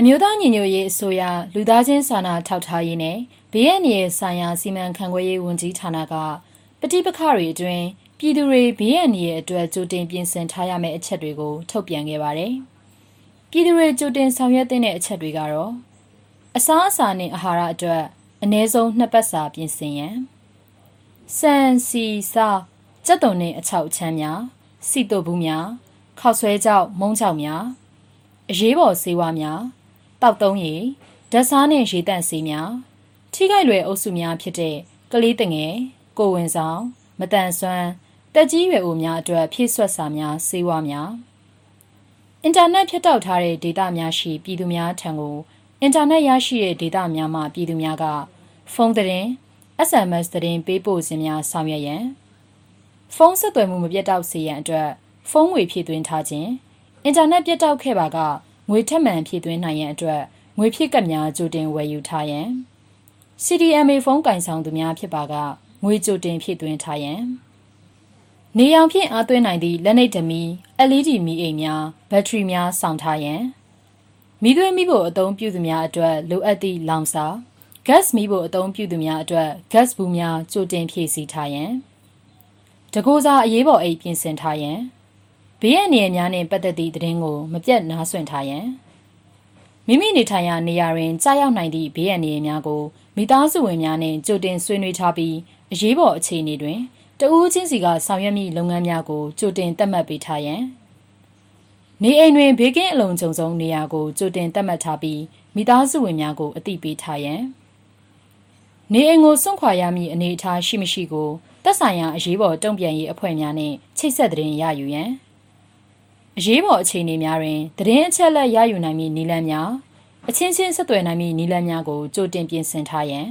အမျိုးသားညီညွတ်ရေးအစိုးရလူသားချင်းစာနာထောက်ထားရေးနဲ့ဘေးအန္တရာယ်ဆိုင်ရာစီမံခန့်ခွဲရေးဝန်ကြီးဌာနကပဋိပက္ခတွေအတွင်းပြည်သူတွေဘေးအန္တရာယ်အတွက်ကြိုတင်ပြင်ဆင်ထားရမယ့်အချက်တွေကိုထုတ်ပြန်ခဲ့ပါတယ်။ပြည်သူတွေကြိုတင်ဆောင်ရွက်တဲ့အချက်တွေကတော့အစားအစာနဲ့အာဟာရအတွက်အနည်းဆုံးနှစ်ပတ်စာပြင်ဆင်ရန်စံစီစာ ကြက်တုံနဲ့အချောက်ချမ်းများစီတုပ်ဘူးများခောက်ဆွဲကြောက်မုံကြောက်များအရေးပေါ်ဆေးဝါးများတောက်သုံးရည်ဓာတ်စားနဲ့ရေတန့်ဆေးများထိခိုက်လွယ်အုပ်စုများဖြစ်တဲ့ကလေးတငယ်ကိုဝင်ဆောင်မတန်ဆွမ်းတက်ကြီးရွယ်အိုများအတွက်ဖြည့်ဆွတ်စာများဆေးဝါးများအင်တာနက်ဖြတ်တောက်ထားတဲ့ဒေတာများရှိပြည်သူများထံကိုအင်တာနက်ရရှိတဲ့ဒေတာများမှပြည်သူများကဖုန်းသတင်း SMS သတင်းပေးပို့ခြင်းများဆောင်ရွက်ရန် ဖုန်းဆက်သွယ်မှုမပြတ်တောက်စေရန်အတွက်ဖုန်းငွေဖြည့်သွင်းထားခြင်းအင်တာနက်ပြတ်တောက်ခဲ့ပါကငွေထက်မှန်ဖြည့်သွင်းနိုင်ရန်အတွက်ငွေဖြည့်ကပ်များကြိုတင်ဝယ်ယူထားရန် CDMA ဖုန်းကင်ဆောင်သူများဖြစ်ပါကငွေကြိုတင်ဖြည့်သွင်းထားရန်နေရောင်ဖြင့်အားသွင်းနိုင်သည့်လက်နှိပ်ဓမီ LED မီးအိမ်များဘက်ထရီများစောင့်ထားရန်မိသွေးမိဖို့အသုံးပြုသူများအတွက်လိုအပ်သည့်လောင်စာ gas မိဖို့အသုံးပြုသူများအတွက် gas ဘူးများကြိုတင်ဖြည့်ဆည်းထားရန် တကူစားအရေးပေါ်အိတ်ပြင်ဆင်ထားရန်ဘေးရန်နေရာများနှင့်ပတ်သက်သည့်သတင်းကိုမပြတ်နားဆွင့်ထားရန်မိမိနေထိုင်ရာနေရာတွင်ကြားရောက်နိုင်သည့်ဘေးရန်နေရာများကိုမိသားစုဝင်များနှင့်ကြိုတင်ဆွေးနွေးထားပြီးအရေးပေါ်အခြေအနေတွင်တဦးချင်းစီကဆောင်ရွက်မိလုပ်ငန်းများကိုကြိုတင်သတ်မှတ်ပေးထားရန်နေအိမ်တွင်ဘေးကင်းအလုံးစုံဆုံးနေရာကိုကြိုတင်သတ်မှတ်ထားပြီးမိသားစုဝင်များကိုအသိပေးထားရန်နေအိမ်ကိုစွန့်ခွာရမည့်အနေအထားရှိမရှိကို သက်ဆိုင်ရာအရေးပေါ်တုံ့ပြန်ရေးအဖွဲ့များနှင့်ချိတ်ဆက်သတင်းရယူရန်အရေးပေါ်အခြေအနေများတွင်သတင်းအချက်အလက်ရယူနိုင်မည့်နည်းလမ်းများအချင်းချင်းဆက်သွယ်နိုင်မည့်နည်းလမ်းများကိုကြိုတင်ပြင်ဆင်ထားရန်